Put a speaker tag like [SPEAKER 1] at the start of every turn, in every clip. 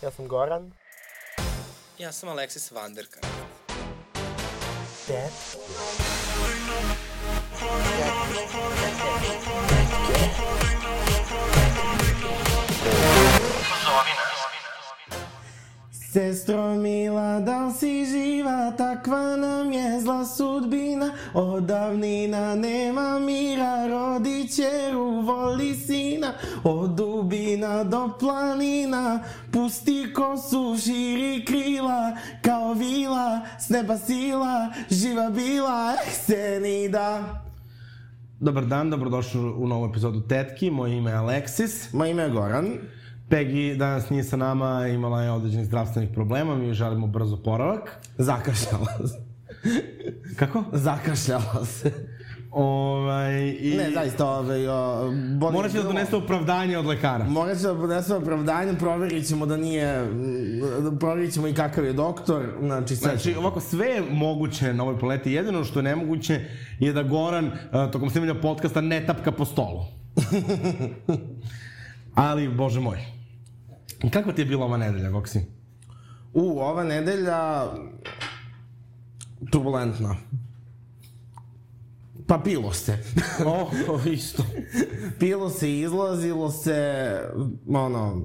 [SPEAKER 1] Ja sam Goran.
[SPEAKER 2] Ja sam Alexis Vanderka.
[SPEAKER 1] Ted.
[SPEAKER 3] Sestro mila, da li si živa, takva nam je zla sudbina, od davnina nema mira, rodi čeru, voli sina, od dubina do planina, pusti kosu, širi krila, kao vila, s neba sila, živa bila, eh, Senida.
[SPEAKER 4] Dobar dan, dobrodošli u novu epizodu Tetki, moje ime je Alexis.
[SPEAKER 3] Moje ime je Goran.
[SPEAKER 4] Peggy danas nije sa nama, imala je određenih zdravstvenih problema, mi želimo brzo poravak.
[SPEAKER 3] Zakašljala se.
[SPEAKER 4] Kako?
[SPEAKER 3] Zakašljala se.
[SPEAKER 4] Ovaj, i...
[SPEAKER 3] Ne, zaista, ovaj, o, boli
[SPEAKER 4] Morat će da donese opravdanje od lekara.
[SPEAKER 3] Morat će da donese opravdanje, provjerit ćemo da nije, provjerit ćemo i kakav je doktor, znači sve
[SPEAKER 4] Znači, ovako, sve je moguće na ovoj planeti. Jedino što je nemoguće je da Goran uh, tokom snimanja podcasta ne tapka po stolu. Ali, bože moj. Kakva ti je bila ova nedelja, Voksi?
[SPEAKER 3] U, ova nedelja turbulentna. Pa pilo se.
[SPEAKER 4] O, oh, isto.
[SPEAKER 3] pilo se izlazilo se, ono,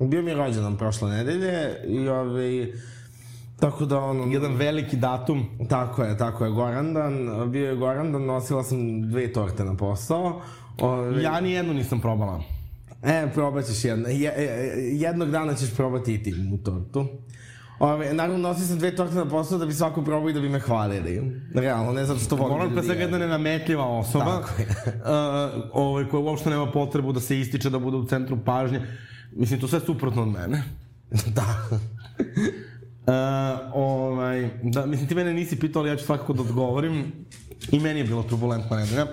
[SPEAKER 3] bio mi je rođendan prošle nedelje i ovaj, tako da ono...
[SPEAKER 4] Jedan veliki datum.
[SPEAKER 3] Tako je, tako je, Gorandan, bio je Gorandan, nosila sam dve torte na posao. Ove,
[SPEAKER 4] Ja ni jednu nisam probala.
[SPEAKER 3] E, probat ćeš jedno. Je, e, jednog dana ćeš probati i ti mu tortu. Ove, naravno, nosio sam dve torte na posao da bi svako probao i da bi me hvalili. Realno, ne zato što volim
[SPEAKER 4] pre
[SPEAKER 3] ljudi
[SPEAKER 4] svega jedna nenametljiva osoba.
[SPEAKER 3] Tako je.
[SPEAKER 4] uh, ovaj, koja uopšte nema potrebu da se ističe, da bude u centru pažnje. Mislim, to sve suprotno od mene.
[SPEAKER 3] da.
[SPEAKER 4] Uh, ovaj, da, mislim, ti mene nisi pitao, ali ja ću svakako da odgovorim. I meni je bilo turbulentna nedelja.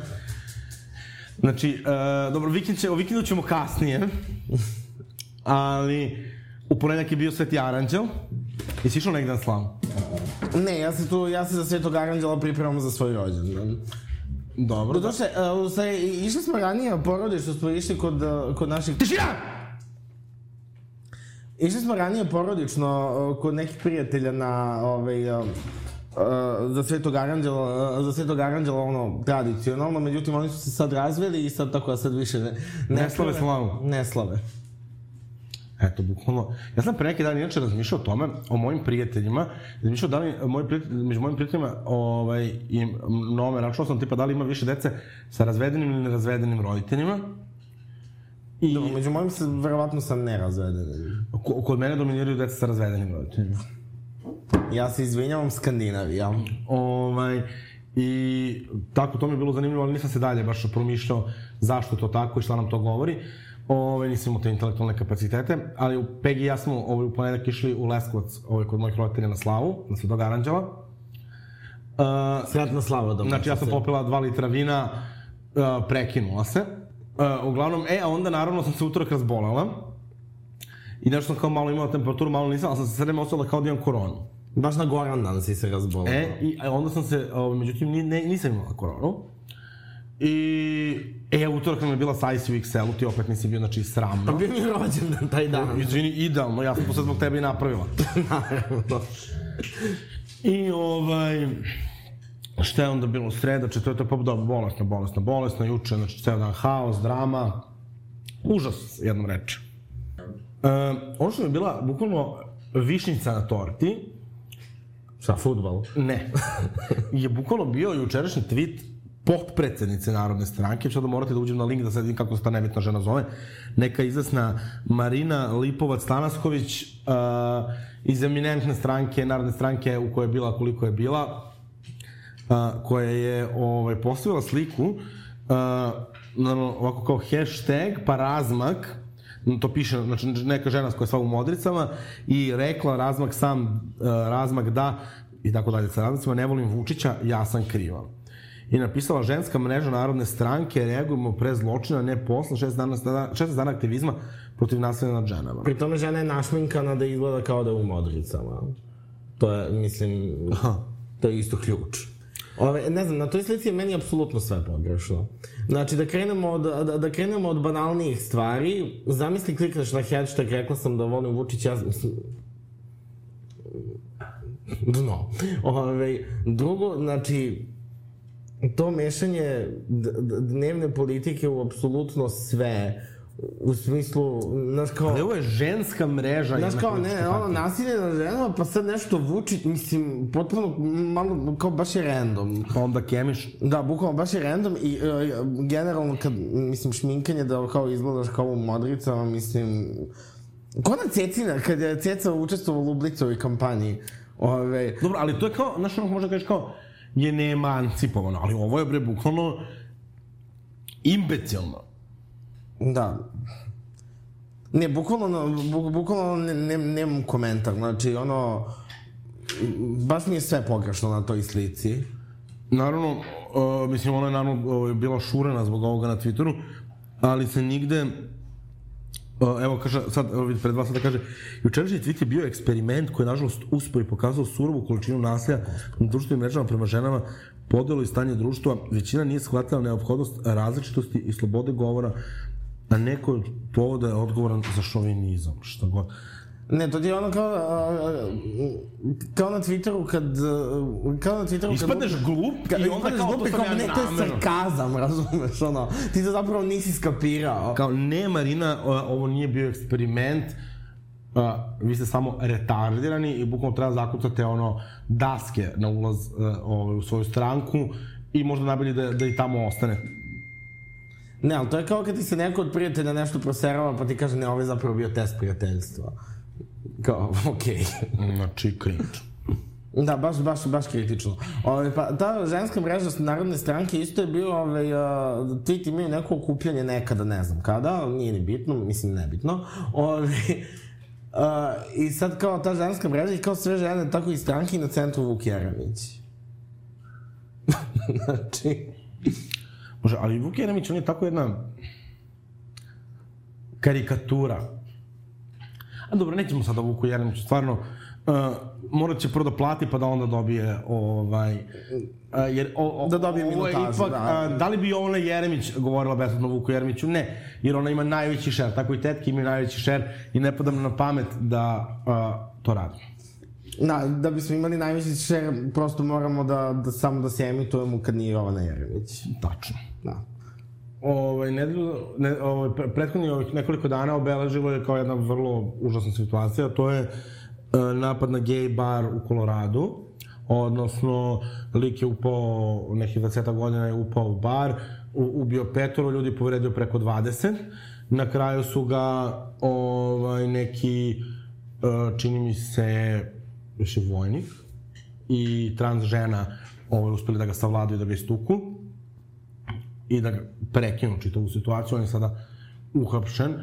[SPEAKER 4] Znači, uh, dobro, vikend će, o vikendu ćemo kasnije. Ali, u ponedjeljak je bio Sveti Aranđel. Jesi išao negdje na slavu?
[SPEAKER 3] Ne, ja se tu, ja se za Svetog Aranđela pripremam za svoj rođendan.
[SPEAKER 4] Dobro.
[SPEAKER 3] Doduše, uh, u stvari, išli smo ranije u porodištu, smo išli kod, uh, kod naših...
[SPEAKER 4] Tišina!
[SPEAKER 3] Išli smo ranije porodično uh, kod nekih prijatelja na ovaj, uh, uh, za Svetog Aranđela, uh, za Svetog Aranđela ono tradicionalno, međutim oni su se sad razveli i sad tako da sad više ne,
[SPEAKER 4] Ne slave slavu.
[SPEAKER 3] Ne slave.
[SPEAKER 4] Eto, bukvalno. Ja sam pre neki dan inače razmišljao o tome, o mojim prijateljima. Razmišljao da li moji prijatelji, među mojim prijateljima ovaj, i nome, računao sam tipa da li ima više dece sa razvedenim ili nerazvedenim roditeljima. I
[SPEAKER 3] Dobro, među mojim se verovatno sam nerazveden.
[SPEAKER 4] ko- kod mene dominiraju deca sa razvedenim roditeljima.
[SPEAKER 3] Ja se izvinjavam Skandinavija.
[SPEAKER 4] Ovaj, I tako, to mi je bilo zanimljivo, ali nisam se dalje baš promišljao zašto to tako i šta nam to govori. Ove, nisam imao te intelektualne kapacitete, ali u Pegi i ja smo ovaj, u ponedjeljak išli u Leskovac ovaj, kod mojih roditelja na slavu, na Svetog Aranđela. Uh,
[SPEAKER 3] Sretna slava dobro.
[SPEAKER 4] znači, ja sam popila dva litra vina, uh, prekinula se. Uh, uglavnom, e, a onda naravno sam se utorak razbolela. I nešto sam kao malo imala temperaturu, malo nisam, ali sam se sredem osjetila kao da imam koronu.
[SPEAKER 3] Baš na Goran dan si se razbolao.
[SPEAKER 4] E, i a onda sam se, o, međutim, ni, ne, nisam imala koronu. I, e, utorak nam je bila size u XL-u, ti opet nisi bio, znači,
[SPEAKER 3] Pa
[SPEAKER 4] sramno.
[SPEAKER 3] bio mi je rođendan taj dan.
[SPEAKER 4] Izvini, idealno, ja sam to sad zbog tebe i napravila.
[SPEAKER 3] Naravno.
[SPEAKER 4] I, ovaj, šta je onda bilo sreda, četvrta, pa dobro, bolesna, bolesna, bolesna, juče, znači, ceo dan haos, drama, užas, jednom reči. E, ono što mi je bila, bukvalno, višnica na torti,
[SPEAKER 3] Šta, futbal?
[SPEAKER 4] Ne. je bukvalno bio jučerašnji tweet potpredsednice Narodne stranke, što da morate da uđem na link da sad vidim kako se ta nebitna žena zove, neka izasna Marina Lipovac-Tanasković uh, eh, iz eminentne stranke, Narodne stranke u kojoj je bila koliko je bila, uh, koja je ovaj, postavila sliku, uh, naravno, ovako kao hashtag, pa razmak, to piše, znači neka žena koja je sva u modricama i rekla razmak sam, uh, razmak da, i tako dalje sa razmacima, ne volim Vučića, ja sam kriva. I napisala ženska mreža Narodne stranke, reagujemo pre zločina, ne posla, šest dana, šest dana aktivizma protiv nasilja nad ženama.
[SPEAKER 3] Pri tome žena je našminkana da izgleda kao da je u modricama. To je, mislim,
[SPEAKER 4] Aha.
[SPEAKER 3] to je isto ključ. Ove, ne znam, na toj slici je meni apsolutno sve pogrešno. Znači, da krenemo od, da, da krenemo od banalnijih stvari, zamisli klikneš na hashtag, rekla sam da volim Vučić, ja mislim, dno. Ove, drugo, znači, to mešanje dnevne politike u apsolutno sve, u smislu, znaš kao...
[SPEAKER 4] Ali ovo je ženska mreža.
[SPEAKER 3] Znaš kao,
[SPEAKER 4] politička
[SPEAKER 3] ne, ono, nasilje na ženama, pa sad nešto vuči, mislim, potpuno, malo, kao baš je random.
[SPEAKER 4] Pa onda kemiš.
[SPEAKER 3] Da, bukvalno baš je random i uh, generalno kad, mislim, šminkanje da kao izgledaš kao u modricama, mislim... Ko na Cecina, kad je Ceca učestvovala u Blicovoj kampanji. Ove,
[SPEAKER 4] Dobro, ali to je kao, znaš, ono možda kažeš kao, je neemancipovano, ali ovo je bre bukvalno imbecilno
[SPEAKER 3] da. Ne, bukvalno, bukvalno ne, ne, nemam komentar, znači, ono, baš mi je sve pogrešno na toj slici.
[SPEAKER 4] Naravno, uh, mislim, ona je naravno uh, bila šurena zbog ovoga na Twitteru, ali se nigde Uh, evo, kaže, sad, evo pred vas sada kaže, jučerašnji tweet je bio eksperiment koji je, nažalost, uspio i pokazao surovu količinu nasilja na društvenim mrežama prema ženama, podelo i stanje društva. Većina nije shvatila neophodnost različitosti i slobode govora, a neko od povoda je odgovoran za šovinizam, šta god.
[SPEAKER 3] Ne, to je ono kao, a, kao na Twitteru kad, kao na Twitteru kad...
[SPEAKER 4] Ispadneš glup
[SPEAKER 3] Kad
[SPEAKER 4] i onda kao
[SPEAKER 3] glup
[SPEAKER 4] to sam
[SPEAKER 3] kao,
[SPEAKER 4] ja
[SPEAKER 3] ne, to je sarkazam, razumeš, ono. Ti to zapravo nisi skapirao.
[SPEAKER 4] Kao, ne Marina, ovo nije bio eksperiment, a, vi ste samo retardirani i bukvalno treba zakucate ono daske na ulaz a, ovaj, u svoju stranku i možda najbolje da, da i tamo ostane.
[SPEAKER 3] Ne, ali to je kao kad ti se neko od prijatelja nešto proserava pa ti kaže ne, ovo je zapravo bio test prijateljstva. Kao, okej. Okay.
[SPEAKER 4] Znači, cringe.
[SPEAKER 3] Da, baš, baš, baš kritično. Ove, pa, ta ženska mreža Narodne stranke isto je bio, ove, uh, tweet imaju neko okupljanje nekada, ne znam kada, nije ni bitno, mislim nebitno. Ove, uh, I sad kao ta ženska mreža i kao sve žene, tako i stranke i na centru Vuk Jeremić. znači,
[SPEAKER 4] Može, ali Vuk Jeremić, on je tako jedna karikatura. A dobro, nećemo sada Vuku Jeremiću, stvarno, uh, morat će prvo da plati pa da onda dobije ovaj... Uh, jer o, o,
[SPEAKER 3] Da dobije
[SPEAKER 4] ipak,
[SPEAKER 3] da.
[SPEAKER 4] uh, da li bi ona Jeremić govorila besplatno Vuku Jeremiću? Ne, jer ona ima najveći šer, tako i tetke imaju najveći šer i ne pada nam na pamet da uh, to radimo.
[SPEAKER 3] Na, da bismo imali najveći šer, prosto moramo da, da samo da se emitujemo kad nije Jovana Jeremić.
[SPEAKER 4] Tačno.
[SPEAKER 3] Da.
[SPEAKER 4] Ovaj, nedelju, ne, ovaj, pre- prethodni ovih nekoliko dana obeležilo je kao jedna vrlo užasna situacija, to je e, napad na gay bar u Koloradu, odnosno lik je upao, nekih 20 godina je upao u bar, u, ubio petoro ljudi, povredio preko 20. Na kraju su ga ovaj, neki, e, čini mi se, više vojnik i trans žena ovaj, uspeli da ga savladaju da ga istuku i da ga prekinu čitavu situaciju, on je sada uhapšen,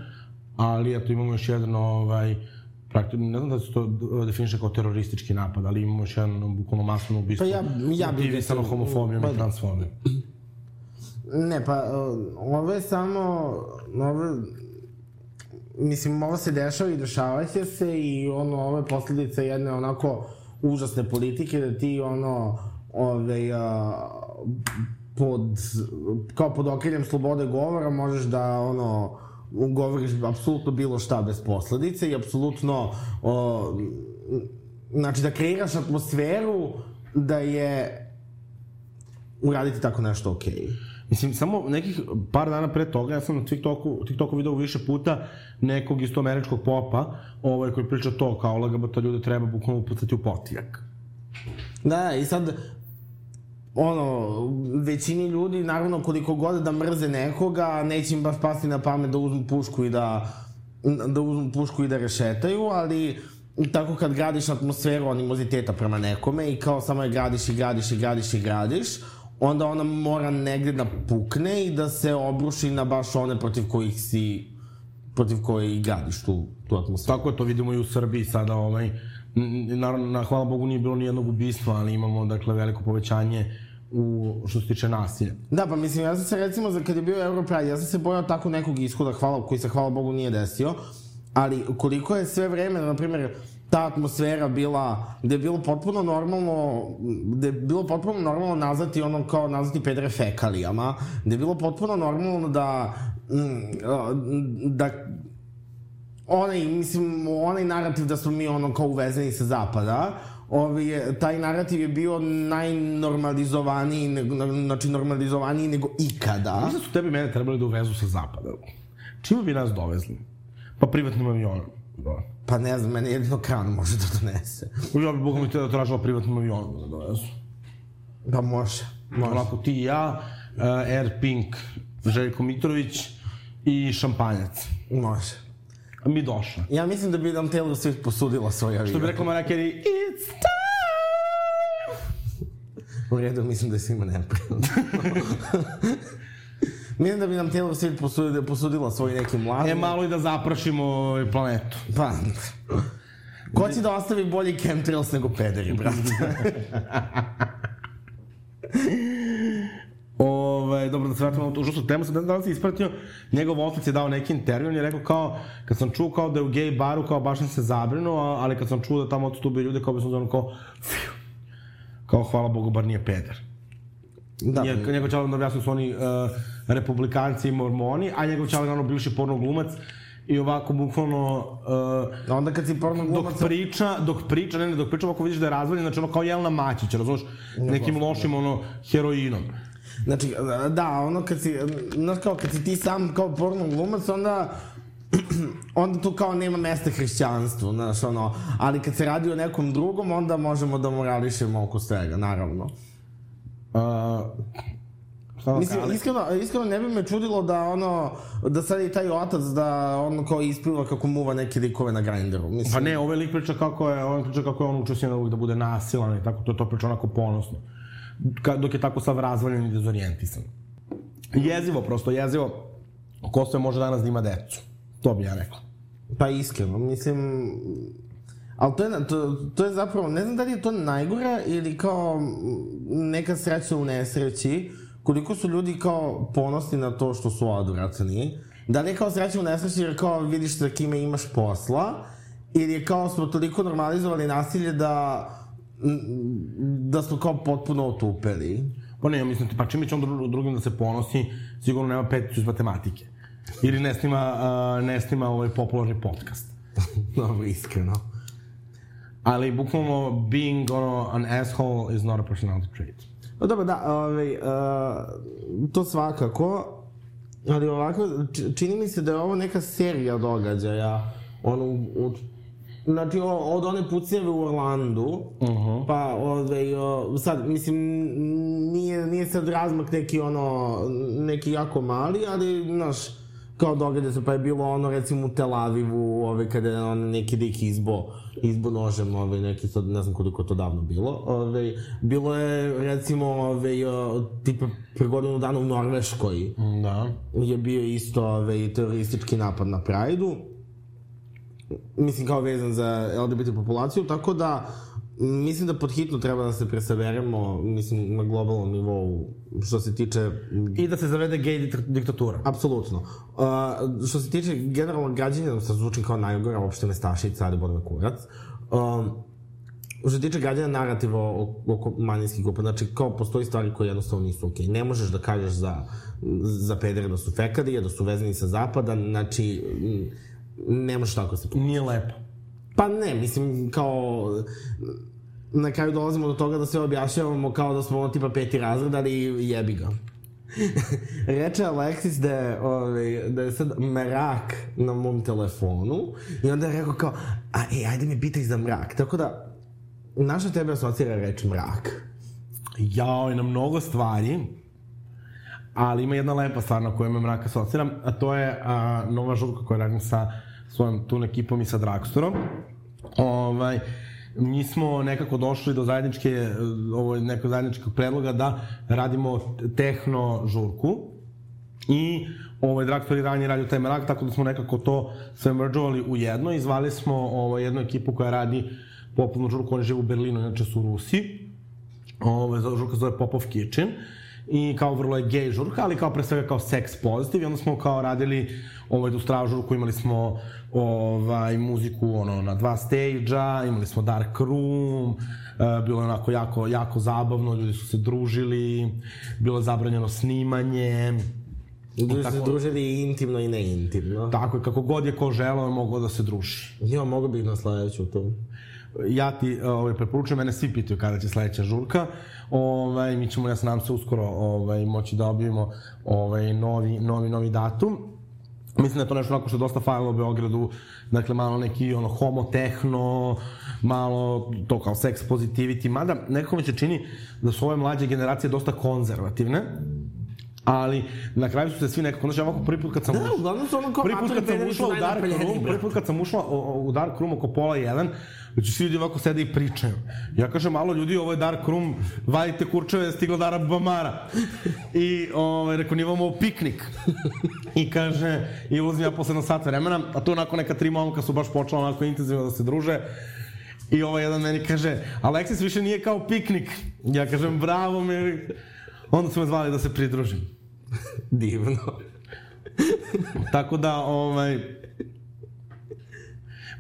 [SPEAKER 4] ali eto imamo još jedan ovaj, praktično, ne znam da se to definiše kao teroristički napad, ali imamo još jedan bukvalno masovno ubistvo.
[SPEAKER 3] Pa ja- ja bih rekao-
[SPEAKER 4] homofobijom
[SPEAKER 3] pa
[SPEAKER 4] i transfobijom.
[SPEAKER 3] Ne, pa, ovo je samo, ovo, mislim, ovo se dešava i dešavaće se i ono, ovo je posljedica jedne onako užasne politike da ti ono, ove, a, pod, kao pod okriljem slobode govora možeš da ono, govoriš apsolutno bilo šta bez posledice i apsolutno o, znači da kreiraš atmosferu da je uraditi tako nešto okej. Okay.
[SPEAKER 4] Mislim, samo nekih par dana pre toga, ja sam na TikToku, TikToku video više puta nekog isto američkog popa, ovaj, koji priča to, kao LGBT ljude treba bukvalno upucati u potijak.
[SPEAKER 3] Da, i sad, ono, većini ljudi, naravno, koliko god da mrze nekoga, neće im baš pasti na pamet da uzmu pušku i da, da uzmu pušku i da rešetaju, ali tako kad gradiš atmosferu animoziteta prema nekome i kao samo je gradiš i gradiš i gradiš i gradiš, onda ona mora negde da pukne i da se obruši na baš one protiv kojih si protiv koje i gradiš tu, tu atmosferu.
[SPEAKER 4] Tako je, to vidimo i u Srbiji sada, ovaj, naravno, na, hvala Bogu nije bilo ni jednog ubistva, ali imamo, dakle, veliko povećanje u, što se tiče nasilja.
[SPEAKER 3] Da, pa mislim, ja sam se recimo, za- kad je bio Europride, ja sam se bojao tako nekog ishoda, hvala, koji se hvala Bogu nije desio, ali koliko je sve vreme, na primjer, ta atmosfera bila, gde je bilo potpuno normalno, gde je bilo potpuno normalno nazvati ono kao nazvati pedre fekalijama, gde je bilo potpuno normalno da, mm, da onaj, mislim, onaj narativ da smo mi ono kao uvezeni sa zapada, ovi, taj narativ je bio najnormalizovaniji, znači normalizovaniji nego ikada.
[SPEAKER 4] Mislim su tebi mene trebali da uvezu sa zapada. Čime bi nas dovezli? Pa privatnim avionom. Da.
[SPEAKER 3] Pa ne znam, mene jedino kran može da donese.
[SPEAKER 4] Ja bi Boga mi te da tražila privatnim avionom da dovezu.
[SPEAKER 3] Pa može. Može.
[SPEAKER 4] Onako ti i ja, uh, Air Pink, Željko Mitrović i šampanjac.
[SPEAKER 3] Može.
[SPEAKER 4] A mi došla.
[SPEAKER 3] Ja mislim da bi nam Taylor Swift posudila svoj avion.
[SPEAKER 4] Što bi rekla Mariah Carey, it's time!
[SPEAKER 3] U redu, mislim da je svima neprijatno. mislim da bi nam Taylor Swift posudila, posudila svoj neki mladi.
[SPEAKER 4] E, malo i da zaprašimo ovaj planetu.
[SPEAKER 3] Pa, ko će da ostavi bolji chemtrails nego pederi, brate?
[SPEAKER 4] Ove, dobro, da se vratimo na tu žustu temu, sam da si ispratio, njegov otac je dao neki intervju, on je rekao kao, kad sam čuo kao da je u gej baru, kao baš sam se zabrinuo, ali kad sam čuo da tamo odstupaju ljude, kao bi sam ono kao, fiu, kao hvala Bogu, bar nije peder.
[SPEAKER 3] Da,
[SPEAKER 4] Nje, njegov čalo da objasnio su oni uh, republikanci i mormoni, a njegov čalo je naravno bivši porno glumac i ovako bukvalno uh,
[SPEAKER 3] onda kad si porno
[SPEAKER 4] dok
[SPEAKER 3] glumac...
[SPEAKER 4] priča, dok priča, ne, ne, dok priča ovako vidiš da je razvaljen, znači ono kao Jelena Mačić, razumiješ, nekim lošim ono heroinom.
[SPEAKER 3] Znači, da, ono kad si, znaš kao, kad si ti sam kao porno glumac, onda onda tu kao nema mesta hrišćanstvu, znaš, ono, ali kad se radi o nekom drugom, onda možemo da morališemo oko svega, naravno.
[SPEAKER 4] Šta
[SPEAKER 3] Mislim, iskreno, iskreno ne bi me čudilo da ono, da sad i taj otac da ono kao ispliva kako muva neke likove na grinderu. Mislim,
[SPEAKER 4] Pa ne, ovaj lik priča kako je, on priča kako je on uvijek da bude nasilan i tako, to, to priča onako ponosno. Ka, dok je tako sav razvaljen i dezorijentisan. Jezivo, prosto jezivo. Ko sve može danas da ima decu? To bi ja rekla.
[SPEAKER 3] Pa iskreno, mislim... Ali to je, to, to je zapravo, ne znam da li je to najgore ili kao neka sreća u nesreći, koliko su ljudi kao ponosni na to što su odvratni. Da li je kao sreća u nesreći jer kao vidiš sa kime imaš posla, ili je kao smo toliko normalizovali nasilje da da smo kao potpuno otupeli.
[SPEAKER 4] Pa ne, ja mislim, pa čim će on dru, drugim da se ponosi, sigurno nema peticu iz matematike. Ili ne snima, uh, ne snima ovaj popularni podcast.
[SPEAKER 3] Dobro, iskreno.
[SPEAKER 4] Ali, bukvalno, being ono, an asshole is not a personality trait.
[SPEAKER 3] Pa dobro, da, ovaj, uh, to svakako, ali ovako, či- čini mi se da je ovo neka serija događaja, ono, u, znači, o, od one pucnjeve u Orlandu, uh -huh. pa, ovaj, o, sad, mislim, nije, nije sad razmak neki, ono, neki jako mali, ali, znaš, kao događa se, pa je bilo ono, recimo, u Tel Avivu, ove, kada je on neki lik izbo, izbo nožem, ove, neki, sad ne znam koliko to davno bilo, ove, bilo je, recimo, ove, o, tipa, pre godinu dana u Norveškoj,
[SPEAKER 4] Da.
[SPEAKER 3] je bio isto ove, teroristički napad na Prajdu, mislim kao vezan za LGBT populaciju, tako da mislim da pod hitno treba da se presaberemo, mislim, na globalnom nivou, što se tiče
[SPEAKER 4] I da se zavede gej dik- diktatura.
[SPEAKER 3] Apsolutno. Uh, što se tiče generalnog građanja, sad zvučim kao najgora uopšte nestašica, ali bol me kurac. Um, što se tiče građanja narativa oko manjinskih grupa, znači kao postoji stvari koje jednostavno nisu okej. Ne možeš da kažeš za, za pedere da su fekadije, da su vezani sa zapada, znači ne možeš tako se
[SPEAKER 4] Nije lepo.
[SPEAKER 3] Pa ne, mislim, kao... Na kraju dolazimo do toga da se objašnjavamo kao da smo ono tipa peti razred, ali jebi ga. Reče Alexis da je, ovaj, da je sad mrak na mom telefonu i onda je rekao kao, a ej, ajde mi pitaj za mrak. Tako da, naša tebe asocira reč mrak.
[SPEAKER 4] Jao, i na mnogo stvari, ali ima jedna lepa stvar na koju me mraka asociram, a to je a, nova žurka koja radim sa svojom tun ekipom i sa Dragstorom. Ovaj, mi smo nekako došli do zajedničke, ovo nekog zajedničkog predloga da radimo tehno žurku i ovaj Dragstor i ranije radio taj merak, tako da smo nekako to sve merđovali u jedno i zvali smo ovaj, jednu ekipu koja radi popolnu žurku, oni žive u Berlinu, inače su Rusi. Ovo, žurka zove Popov Kitchen i kao vrlo je gej žurka, ali kao pre svega kao sex pozitiv i onda smo kao radili ovaj, tu stravu žurku, imali smo ovaj, muziku ono, na dva stage-a, imali smo dark room, e, bilo je onako jako, jako zabavno, ljudi su se družili, bilo je zabranjeno snimanje,
[SPEAKER 3] Ljudi su se družili i intimno i neintimno.
[SPEAKER 4] tako je, kako god je ko želeo, mogao da se druži.
[SPEAKER 3] Jo, mogu bih na sledeću tu.
[SPEAKER 4] Ja ti ovaj, preporučujem, mene svi pitaju kada će sledeća žurka. Ovaj, mi ćemo, ja se nadam se, uskoro ovaj, moći da objavimo ovaj, novi, novi, novi datum. Mislim da je to nešto onako što je dosta falilo u Beogradu, dakle malo neki ono homo tehno, malo to kao sex positivity, mada nekako mi se čini da su ove mlađe generacije dosta konzervativne, ali na kraju su se svi nekako, znači ovako prvi put kad sam
[SPEAKER 3] Da,
[SPEAKER 4] ušao-
[SPEAKER 3] uglavnom su ono kao
[SPEAKER 4] prvi put kad sam ušao u Dark Room, prvi put kad sam ušla o- o- u Dark Room oko pola jedan, znači svi ljudi ovako sede i pričaju. Ja kažem, malo ljudi, ovo je Dark Room, vadite kurčeve, stigla Dara Bamara. I ovaj, rekao, nije vam ovo piknik. I kaže, i ulazim ja posle jedno sat vremena, a tu onako neka tri momka su baš počela onako intenzivno da se druže. I ovaj jedan meni kaže, Aleksis više nije kao piknik. Ja kažem, bravo mi. Onda su me zvali da se pridružim.
[SPEAKER 3] Divno.
[SPEAKER 4] Tako da, ovaj...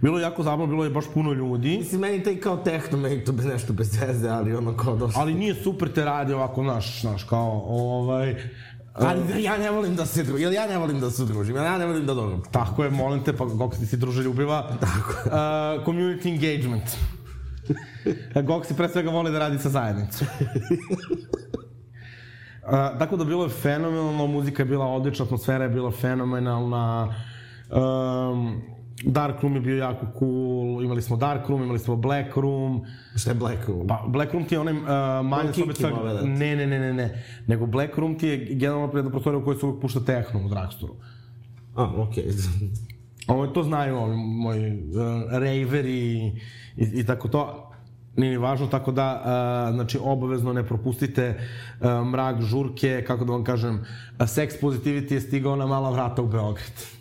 [SPEAKER 4] Bilo je jako zabavno, bilo je baš puno ljudi.
[SPEAKER 3] Mislim, meni taj kao tehno, meni to bez nešto bez veze, ali ono kao došlo.
[SPEAKER 4] Ali nije super te radi ovako, znaš, znaš, kao, ovaj...
[SPEAKER 3] Ali ja ne volim da se družim, jer ja ne volim da se družim, ja ne volim da dobro.
[SPEAKER 4] Tako je, molim te, pa Goksi ti si druželjubiva. Tako uh, Community engagement. Goksi pre svega voli da radi sa zajednicom. Uh, tako da bilo je fenomenalno, muzika je bila odlična, atmosfera je bila fenomenalna. Um, Dark Room je bio jako cool, imali smo Dark Room, imali smo Black Room.
[SPEAKER 3] Šta je Black Room?
[SPEAKER 4] Pa, Black Room ti je onaj uh, manja sobica... Ne, ne, ne, ne, ne. Nego Black Room ti je generalno jedna prostorija u kojoj se uvijek pušta tehno u drugstoru.
[SPEAKER 3] A, okej.
[SPEAKER 4] Ovo, to znaju ovi moji uh, raveri i, i, i tako to. Nije ni važno, tako da, uh, znači, obavezno ne propustite uh, mrak žurke, kako da vam kažem, sex positivity je stigao na mala vrata u Beograd.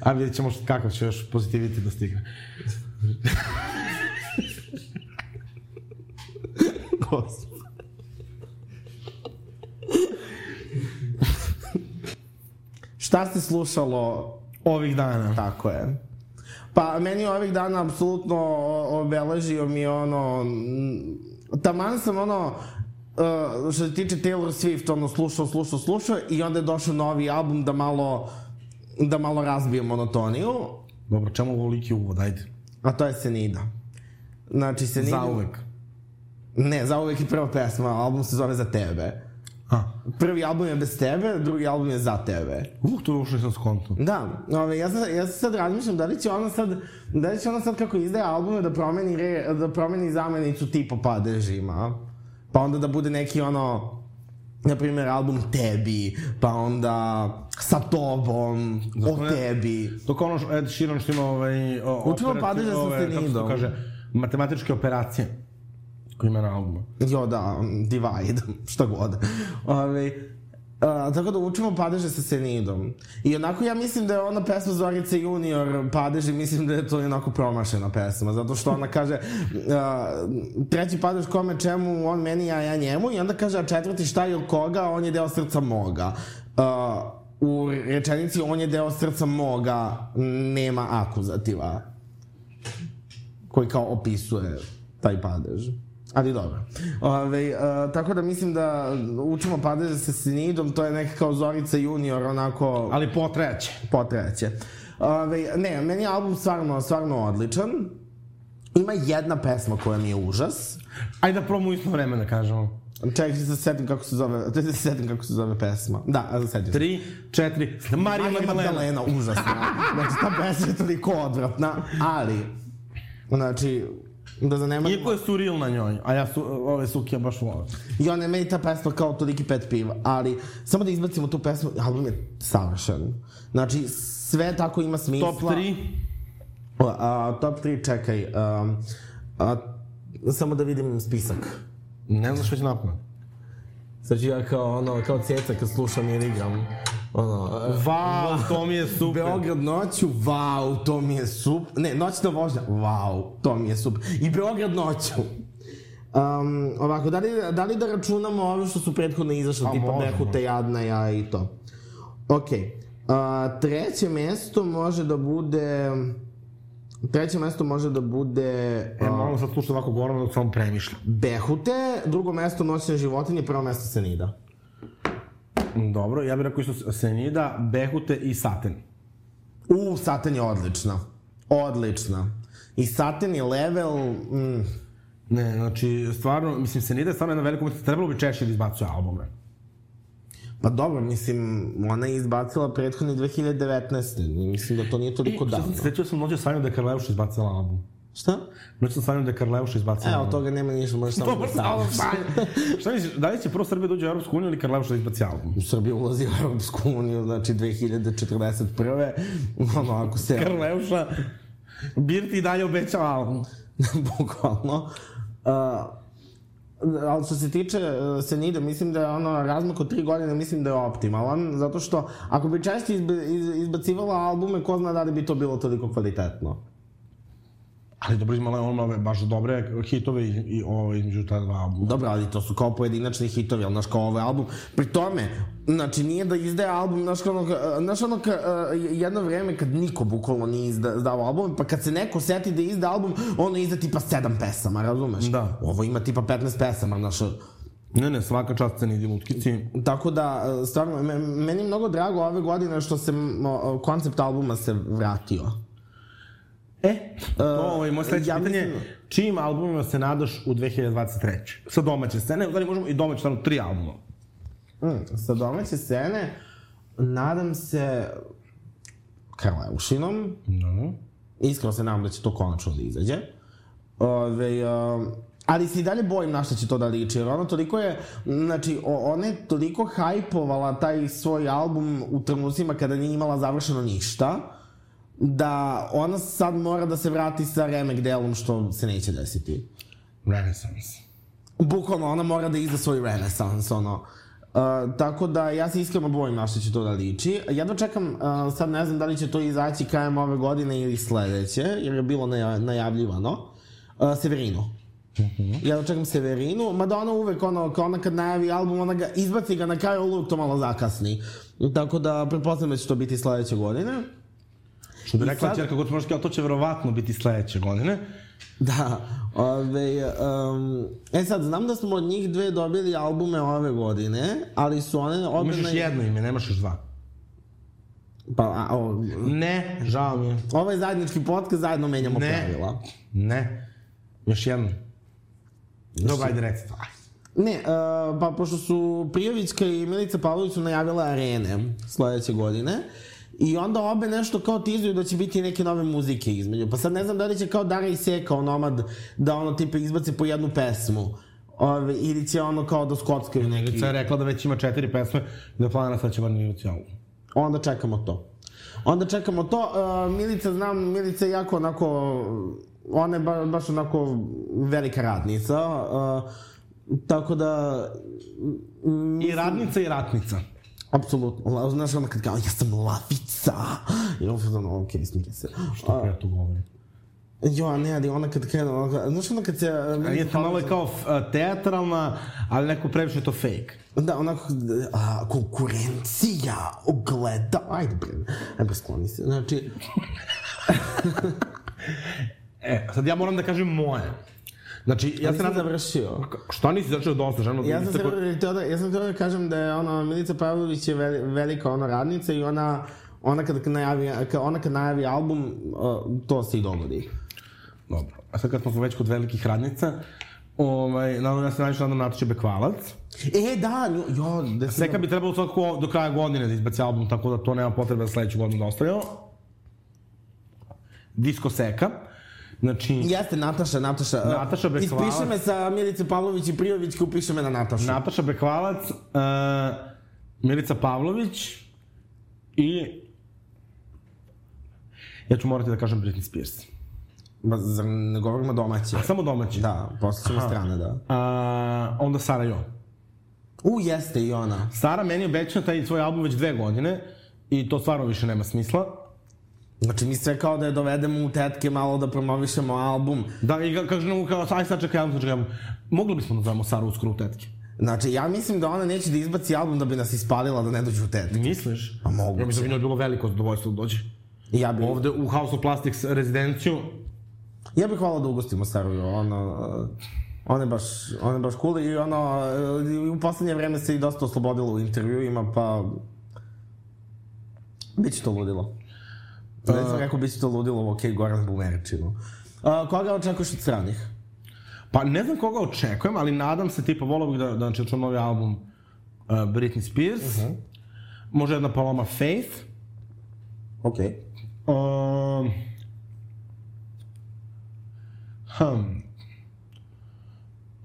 [SPEAKER 4] A vidjet ćemo kakav će još positivity da stigne.
[SPEAKER 3] Gospod. Šta ste slušalo
[SPEAKER 4] Ovih dana.
[SPEAKER 3] Tako je. Pa meni ovih dana apsolutno obeležio mi ono... Taman sam ono... Uh, što se tiče Taylor Swift, ono, slušao, slušao, slušao i onda je došao novi album da malo da malo razbije monotoniju,
[SPEAKER 4] Dobro, čemu ovoliki uvod, ajde.
[SPEAKER 3] a to je Senida. Znači, Senida...
[SPEAKER 4] Zauvek.
[SPEAKER 3] Ne, za uvek je prva pesma, album se zove Za tebe.
[SPEAKER 4] A,
[SPEAKER 3] Prvi album je bez tebe, drugi album je za tebe.
[SPEAKER 4] uh, to je ušli sam skonto.
[SPEAKER 3] Da, ove, ja, sad, ja sad razmišljam da li će ona sad, da li će ona sad kako izdaje albume da promeni, re, da promeni zamenicu tipa padežima. Pa onda da bude neki ono, na primjer album Tebi, pa onda sa tobom, o
[SPEAKER 4] ne-
[SPEAKER 3] tebi.
[SPEAKER 4] To kao ono što Ed Sheeran što ima ovaj... O,
[SPEAKER 3] Učimo
[SPEAKER 4] ove, kako se kaže, matematičke operacije. Koji ima na albumu.
[SPEAKER 3] Jo, da, divide, šta god. Ove, a, tako da učimo padeže sa Senidom. I onako ja mislim da je ona pesma Zorice Junior padeži, mislim da je to onako promašena pesma, zato što ona kaže uh, treći padež kome čemu, on meni, a ja njemu, i onda kaže, a četvrti šta je koga, on je deo srca moga. Uh, u rečenici on je deo srca moga, nema akuzativa koji kao opisuje taj padež. Ali dobro. Ove, uh, tako da mislim da učimo padeže sa Sinidom, to je neka kao Zorica Junior, onako
[SPEAKER 4] Ali potreće.
[SPEAKER 3] potreće. Ove, ne, meni je album stvarno, stvarno odličan. Ima jedna pesma koja mi je užas.
[SPEAKER 4] Ajde da probamo u isto vreme da kažemo.
[SPEAKER 3] Čekaj, da se setim kako se zove, da se setim kako se zove pesma. Da, a setim se.
[SPEAKER 4] Tri, četiri, Marija
[SPEAKER 3] Marija
[SPEAKER 4] Magdalena.
[SPEAKER 3] Magdalena, užasna. Znači, ta pesma je toliko odvratna, ali, znači, da zanemarim...
[SPEAKER 4] Iako je suril na njoj, a ja su, ove sukije baš volim.
[SPEAKER 3] I ona je meni ta pesma kao toliki pet piva, ali samo da izbacimo tu pesmu, album je savršen. Znači, sve tako ima smisla.
[SPEAKER 4] Top 3,
[SPEAKER 3] A, a, top 3, čekaj. Um, a, samo da vidim spisak.
[SPEAKER 4] ne znaš već napamet.
[SPEAKER 3] Sad ću ja kao, ono, kao ceca kad slušam ili igram. Ono,
[SPEAKER 4] Vau, to mi je super.
[SPEAKER 3] Beograd noću, vau, to mi je super. Ne, noćna vožnja, vau, to mi je super. I Beograd noću. Um, ovako, da li, da li da računamo ove što su prethodno izašle,
[SPEAKER 4] Pa,
[SPEAKER 3] tipa Behute. Jadna, ja i to? Okej. Uh, treće mesto može da bude... Treće mesto može da bude
[SPEAKER 4] E, moram sad slušati ovako govorno dok sam premišljam.
[SPEAKER 3] Behute, drugo mesto Noćne životinje, prvo mesto Senida.
[SPEAKER 4] Dobro, ja bih rekao isto Senida, Behute i Saten.
[SPEAKER 3] U, Satan je odlična. Odlična. I Satan je level... Mm,
[SPEAKER 4] Ne, znači, stvarno, mislim, Senida je stvarno jedna velika umetnica, trebalo bi češće da izbacuje albume.
[SPEAKER 3] pa dobro, mislim, ona je izbacila prethodni 2019. Mislim da to nije toliko
[SPEAKER 4] sad
[SPEAKER 3] davno.
[SPEAKER 4] sam se svetio sam nođe sanjao da je Karleuša izbacila album.
[SPEAKER 3] Šta?
[SPEAKER 4] Noć sam sanjao da je Karleuša izbacila
[SPEAKER 3] Evo, toga nema ništa, možeš samo da stavljaš.
[SPEAKER 4] sanjam. Šta misliš, da li će prvo Srbija dođe u Europsku uniju ili Karleuša da izbaci album?
[SPEAKER 3] U Srbiji ulazi u Europsku uniju, znači 2041. Ono, ako se...
[SPEAKER 4] Karleuša, Birti i dalje obećao album.
[SPEAKER 3] Bukvalno. Uh, ali što se tiče uh, Senida, mislim da je ono razmak od tri godine, mislim da je optimalan, zato što ako bi češće izbe, iz, izbacivala albume, ko zna da li bi to bilo toliko kvalitetno.
[SPEAKER 4] Ali dobro, imala je ona baš dobre hitove i, i ovo između ta dva albuma.
[SPEAKER 3] Dobro, ali to su kao pojedinačni hitovi, ali znaš kao ovaj album. Pri tome, znači nije da izdaje album, znaš ono, znaš ono ka, uh, jedno vreme kad niko bukvalno nije izda, izdao album, pa kad se neko seti da izda album, ono izda tipa sedam pesama, razumeš?
[SPEAKER 4] Da.
[SPEAKER 3] Ovo ima tipa 15 pesama, znaš,
[SPEAKER 4] Ne, ne, svaka čast Senidi Mutkici.
[SPEAKER 3] Tako da, e, stvarno, me- meni je mnogo drago ove godine što se koncept albuma se vratio.
[SPEAKER 4] E, to ovaj, moje sledeće
[SPEAKER 3] ja
[SPEAKER 4] pitanje,
[SPEAKER 3] mislim-
[SPEAKER 4] čijim albumima se nadaš u 2023. Sa domaće scene, u možemo i domaće, stvarno tri albuma.
[SPEAKER 3] Mm, sa domaće scene, nadam se Karleušinom,
[SPEAKER 4] No.
[SPEAKER 3] iskreno se nadam da će to konačno da izađe. Ove, um, ali se i dalje bojim na šta će to da liči, jer ona toliko je, znači, ona je toliko hajpovala taj svoj album u trenucima kada nije imala završeno ništa, da ona sad mora da se vrati sa remek delom, što se neće desiti.
[SPEAKER 4] Renaissance.
[SPEAKER 3] Bukvalno, ona mora da izda svoj renesans, ono. Uh, tako da ja se iskreno bojim na što će to da liči. Jedva čekam, uh, sad ne znam da li će to izaći krajem ove godine ili sledeće, jer je bilo naja, najavljivano. Uh, Severinu. Ja čekam Severinu, mada ona uvek, ono, kao ona kad najavi album, ona ga izbaci ga na kraju, uvek to malo zakasni. Tako da, pretpostavljam da će to biti sledeće godine.
[SPEAKER 4] Što bi rekla
[SPEAKER 3] sad-
[SPEAKER 4] sad... čerka Gotmoška, to će verovatno biti sledeće godine.
[SPEAKER 3] Da, ove, um, e sad, znam da smo od njih dve dobili albume ove godine, ali su one obe...
[SPEAKER 4] Imaš još jedno ime, nemaš još dva.
[SPEAKER 3] Pa, a, o,
[SPEAKER 4] Ne, žao mi je.
[SPEAKER 3] ovaj zajednički podcast zajedno menjamo
[SPEAKER 4] Ne.
[SPEAKER 3] pravila.
[SPEAKER 4] Ne. Još jedno. Dobro, ajde reci to.
[SPEAKER 3] Ne, uh, pa pošto su Prijovićka i Milica Pavlović su najavile arene sledeće godine, I onda obe nešto kao tizuju da će biti neke nove muzike između. Pa sad ne znam da li će kao Dara i Seka, Nomad, da ono tipa izbaci po jednu pesmu. Ove, ili će ono kao da skockaju neki...
[SPEAKER 4] Milica je rekla da već ima četiri pesme i da planira sad će bar imati album.
[SPEAKER 3] Onda čekamo to. Onda čekamo to. Uh, Milica, znam, Milica je jako onako... Ona je ba, baš onako velika radnica. Uh, tako da... mm,
[SPEAKER 4] I radnica i ratnica.
[SPEAKER 3] Apsolutno. La- Znaš, ono kad kao, ja sam lavica. I on sam ono, okej, smiri se.
[SPEAKER 4] Što ja tu govorim.
[SPEAKER 3] Jo, ne, ali ona kad krenu, ono, znaš ono kad se...
[SPEAKER 4] A je to malo je kao uh, teatralna, ali neko previše je to fake.
[SPEAKER 3] Da, onako, a, konkurencija ogleda, ajde bre, ajde skloni se, znači,
[SPEAKER 4] E, sad ja moram da kažem moje. Znači, ja
[SPEAKER 3] sam
[SPEAKER 4] nadam...
[SPEAKER 3] završio.
[SPEAKER 4] Šta nisi začeo dosta, ženo?
[SPEAKER 3] Ja sam, se, htio da, ja sam htio da kažem da je ono, Milica Pavlović je veli, velika ono radnica i ona, ona kad najavi, ona kad najavi album, to se i dogodi.
[SPEAKER 4] Dobro. A sad kad smo već kod velikih radnica, ovaj, naravno ja se najviše nadam Nataše Bekvalac.
[SPEAKER 3] E, da, nju, jo, da.
[SPEAKER 4] Seka bi trebalo svakako do kraja godine da izbaci album, tako da to nema potrebe da sledeću godinu da ostavimo. Disko Seka. Znači,
[SPEAKER 3] Jeste, Nataša, Nataša.
[SPEAKER 4] Nataša Bekvalac.
[SPEAKER 3] Ispiši me sa Milice Pavlović i Prijović, upiši me na Natašu.
[SPEAKER 4] Nataša Bekvalac, uh, Milica Pavlović i... Ja ću morati da kažem Britney Spears.
[SPEAKER 3] Ba, zar ne govorimo domaće?
[SPEAKER 4] Samo domaći.
[SPEAKER 3] Da, posle ćemo strane, da.
[SPEAKER 4] A, onda Sara Jo.
[SPEAKER 3] U, jeste i ona.
[SPEAKER 4] Sara meni obećao taj svoj album već dve godine i to stvarno više nema smisla.
[SPEAKER 3] Znači, mi sve kao da je dovedemo u tetke malo da promovišemo album.
[SPEAKER 4] Da, i ga- kaže nam kao, aj sad čekaj, aj sad čekaj. Mogli bismo da zovemo Saru uskoro u tetke.
[SPEAKER 3] Znači, ja mislim da ona neće da izbaci album da bi nas ispalila da ne dođu u tetke.
[SPEAKER 4] Misliš?
[SPEAKER 3] Pa moguće.
[SPEAKER 4] Ja mislim da bi njoj bilo veliko zadovoljstvo da dođe.
[SPEAKER 3] I Ja bi,
[SPEAKER 4] Ovde u House of Plastics rezidenciju,
[SPEAKER 3] ja bih hvala da ugostimo Saru, uh, Ona je baš, ona je baš cool i ono, u poslednje vreme se i dosta oslobodila u intervjuima, pa... Biće to ludilo. Da sam rekao, biće to ludilo, ok, Goran Bumeričinu. Uh, koga očekuješ od stranih?
[SPEAKER 4] Pa ne znam koga očekujem, ali nadam se, tipa, volao bih da, da znači, čujem novi album uh, Britney Spears. Uh -huh. Može jedna Paloma Faith.
[SPEAKER 3] Ok.
[SPEAKER 4] Um, hm.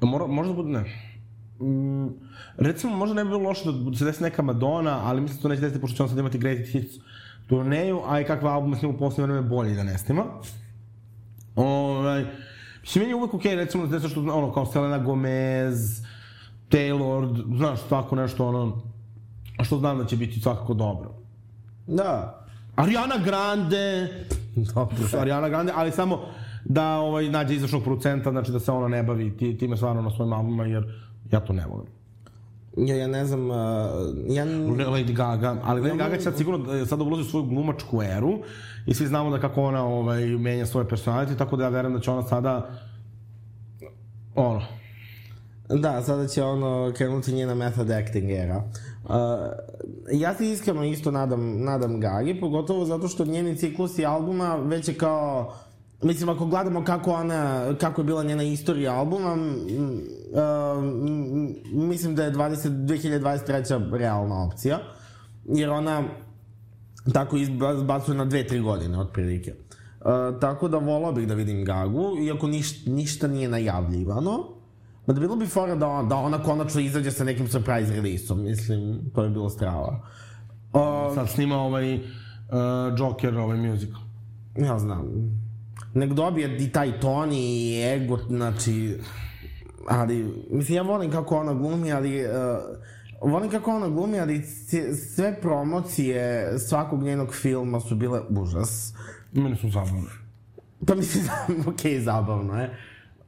[SPEAKER 4] Mora, možda bude, ne. Mm, recimo, možda ne bi bilo loše da se desi neka Madonna, ali mislim da to neće desiti, pošto će on sad imati Great Hits turneju, a i kakve albume snima u posljednje vreme bolje da ne snima. Ovaj, mislim, meni je uvek okej, okay, recimo, da nešto, ono, kao Selena Gomez, Taylor, znaš, tako nešto, ono, što znam da će biti svakako dobro.
[SPEAKER 3] Da.
[SPEAKER 4] Ariana Grande,
[SPEAKER 3] Dobro.
[SPEAKER 4] Ariana Grande, ali samo da ovaj nađe izvršnog producenta, znači da se ona ne bavi ti, time stvarno na svojim albumima, jer ja to ne volim.
[SPEAKER 3] Ja, ja ne znam, uh, ja...
[SPEAKER 4] Lady Gaga, ali Lady Gaga će sad sigurno da sada ulazi u svoju glumačku eru i svi znamo da kako ona ovaj, menja svoje personality, tako da ja verujem da će ona sada ono,
[SPEAKER 3] Da, sada će ono krenuti njena method acting era. Uh, ja se iskreno isto nadam, nadam Gagi, pogotovo zato što njeni ciklusi albuma već je kao... Mislim, ako gledamo kako ona, kako je bila njena istorija albuma, uh, mislim da je 20, 2023. realna opcija. Jer ona tako izbacuje na dve, tri godine, otprilike. Uh, tako da volao bih da vidim Gagu, iako niš, ništa nije najavljivano. Ma da bilo bi fora da, on, da ona konačno izađe sa nekim surprise releaseom, mislim, to je bilo strava. Uh,
[SPEAKER 4] sad snima ovaj uh, Joker, ovaj musical.
[SPEAKER 3] ja znam. Nek dobije i taj ton i ego, znači... Ali, mislim, ja volim kako ona glumi, ali... Uh, volim kako ona glumi, ali sve promocije svakog njenog filma su bile užas.
[SPEAKER 4] Meni su zabavne.
[SPEAKER 3] Pa mislim okej, zabavno je.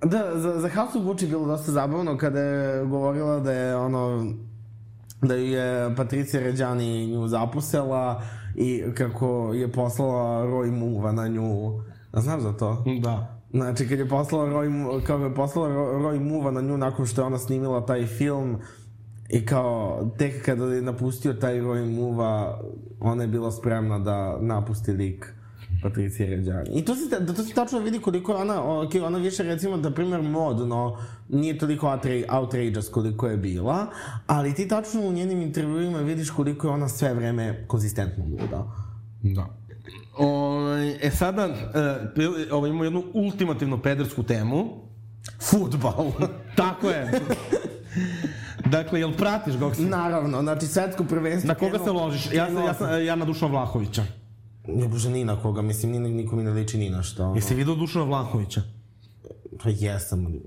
[SPEAKER 3] Da, za, za House of Gucci bilo dosta zabavno kada je govorila da je ono, da je Patricija Ređani nju zapusela i kako je poslala Roy Muva na nju. A znaš za to?
[SPEAKER 4] Da.
[SPEAKER 3] Znači, kad je poslala Roy, kao je poslala Ro- Roy Muva na nju nakon što je ona snimila taj film i kao, tek kada je napustio taj Roy Muva, ona je bila spremna da napusti lik Patricije Ređani. I to se, da to se tačno vidi koliko je ona, ok, ona više recimo, na primjer, modno, nije toliko outra- outrageous koliko je bila, ali ti tačno u njenim intervjuima vidiš koliko je ona sve vreme konzistentno luda.
[SPEAKER 4] Da. Ovaj, e sada, e, ovaj, imamo jednu ultimativnu pedersku temu.
[SPEAKER 3] Futbal.
[SPEAKER 4] Tako je. dakle, jel pratiš Goksa?
[SPEAKER 3] Naravno, znači svetsko prvenstvo...
[SPEAKER 4] Na koga se ložiš? Ja, sam- ja, ja na Dušana Vlahovića.
[SPEAKER 3] Ne bože, ni na koga, mislim, ni, niko mi ne liči ni na što. Ono.
[SPEAKER 4] Jesi vidio Dušana Vlahovića?
[SPEAKER 3] Pa jesam. ali-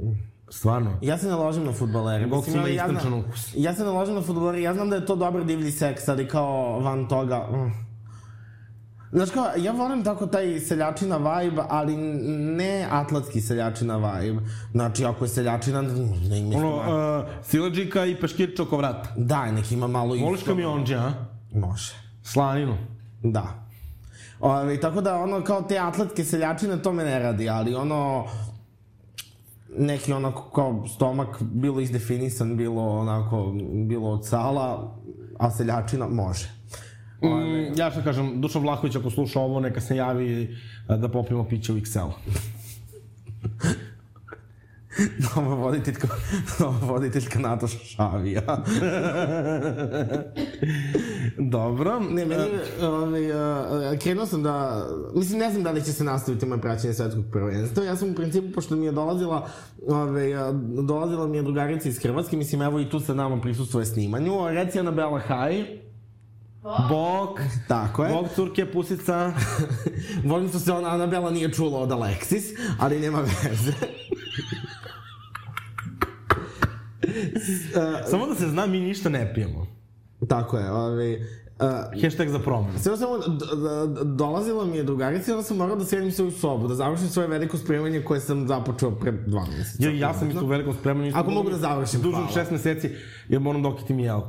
[SPEAKER 4] Stvarno?
[SPEAKER 3] Ja se ne ložim na futbalere.
[SPEAKER 4] Bog
[SPEAKER 3] Mislim,
[SPEAKER 4] ima
[SPEAKER 3] ja, ja,
[SPEAKER 4] istančan
[SPEAKER 3] znam,
[SPEAKER 4] ukus.
[SPEAKER 3] ja se ne ložim na futbalere, ja znam da je to dobar divlji seks, ali kao van toga... Mm. Znaš kao, ja volim tako taj seljačina vibe, ali ne atletski seljačina vibe. Znači, ako je seljačina, ne ima
[SPEAKER 4] Ono, uh, sileđika i peškirča oko vrata.
[SPEAKER 3] Daj, nek ima malo isto.
[SPEAKER 4] Voliš kamionđe, a?
[SPEAKER 3] Može.
[SPEAKER 4] Slaninu.
[SPEAKER 3] Da. Ove, tako da, ono, kao te atletske seljačine, to me ne radi, ali ono, neki onako kao stomak, bilo izdefinisan, bilo onako, bilo od sala, a seljačina može.
[SPEAKER 4] Mm, ja što kažem, Dušan Vlahović ako sluša ovo, neka se javi a, da popijemo piće u XL.
[SPEAKER 3] Nova voditeljka, nova voditeljka Nataša Šavija.
[SPEAKER 4] Dobro.
[SPEAKER 3] Ne, meni, ovaj, uh, krenuo sam da, mislim, ne znam da li će se nastaviti moje praćenje svetskog prvenstva. Ja sam u principu, pošto mi je dolazila, ovaj, uh, dolazila mi je drugarica iz Hrvatske, mislim, evo i tu sa nama prisustuje snimanju. Reci Anabela Haj.
[SPEAKER 4] Bok.
[SPEAKER 3] Tako je.
[SPEAKER 4] Bok, curke, pusica.
[SPEAKER 3] Volim što se ona Anabela nije čula od Alexis, ali nema veze.
[SPEAKER 4] Samo da se zna, mi ništa ne pijemo.
[SPEAKER 3] Tako je, ovaj, Uh,
[SPEAKER 4] Hashtag za promenu.
[SPEAKER 3] Sve samo, dolazila mi je drugarica i onda sam morao da sjedim se u sobu, da završim svoje veliko spremanje koje sam započeo pre dva mjeseca.
[SPEAKER 4] Ja, ja sam isto u velikom spremanju.
[SPEAKER 3] Ako mogu da završim, hvala.
[SPEAKER 4] šest meseci, jer moram da okitim jel.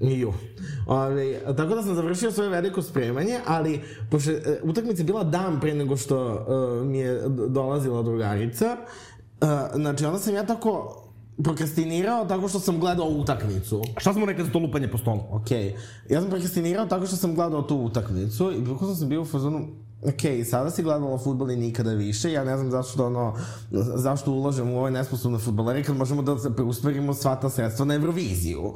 [SPEAKER 3] Ju. Ove, tako da sam završio svoje veliko spremanje, ali pošto je utakmica je bila dan pre nego što uh, mi je dolazila drugarica, uh, znači onda sam ja tako prokrastinirao tako što sam gledao utakmicu.
[SPEAKER 4] Šta smo rekli za to lupanje po stolu?
[SPEAKER 3] Ok, ja sam prokrastinirao tako što sam gledao tu utakmicu i bukvalno sam bio u fazonu Ok, sada si gledala futbol i nikada više, ja ne znam zašto ono, zašto ulažem u ove nesposobne futbolere kad možemo da se preusmerimo sva ta sredstva na Euroviziju.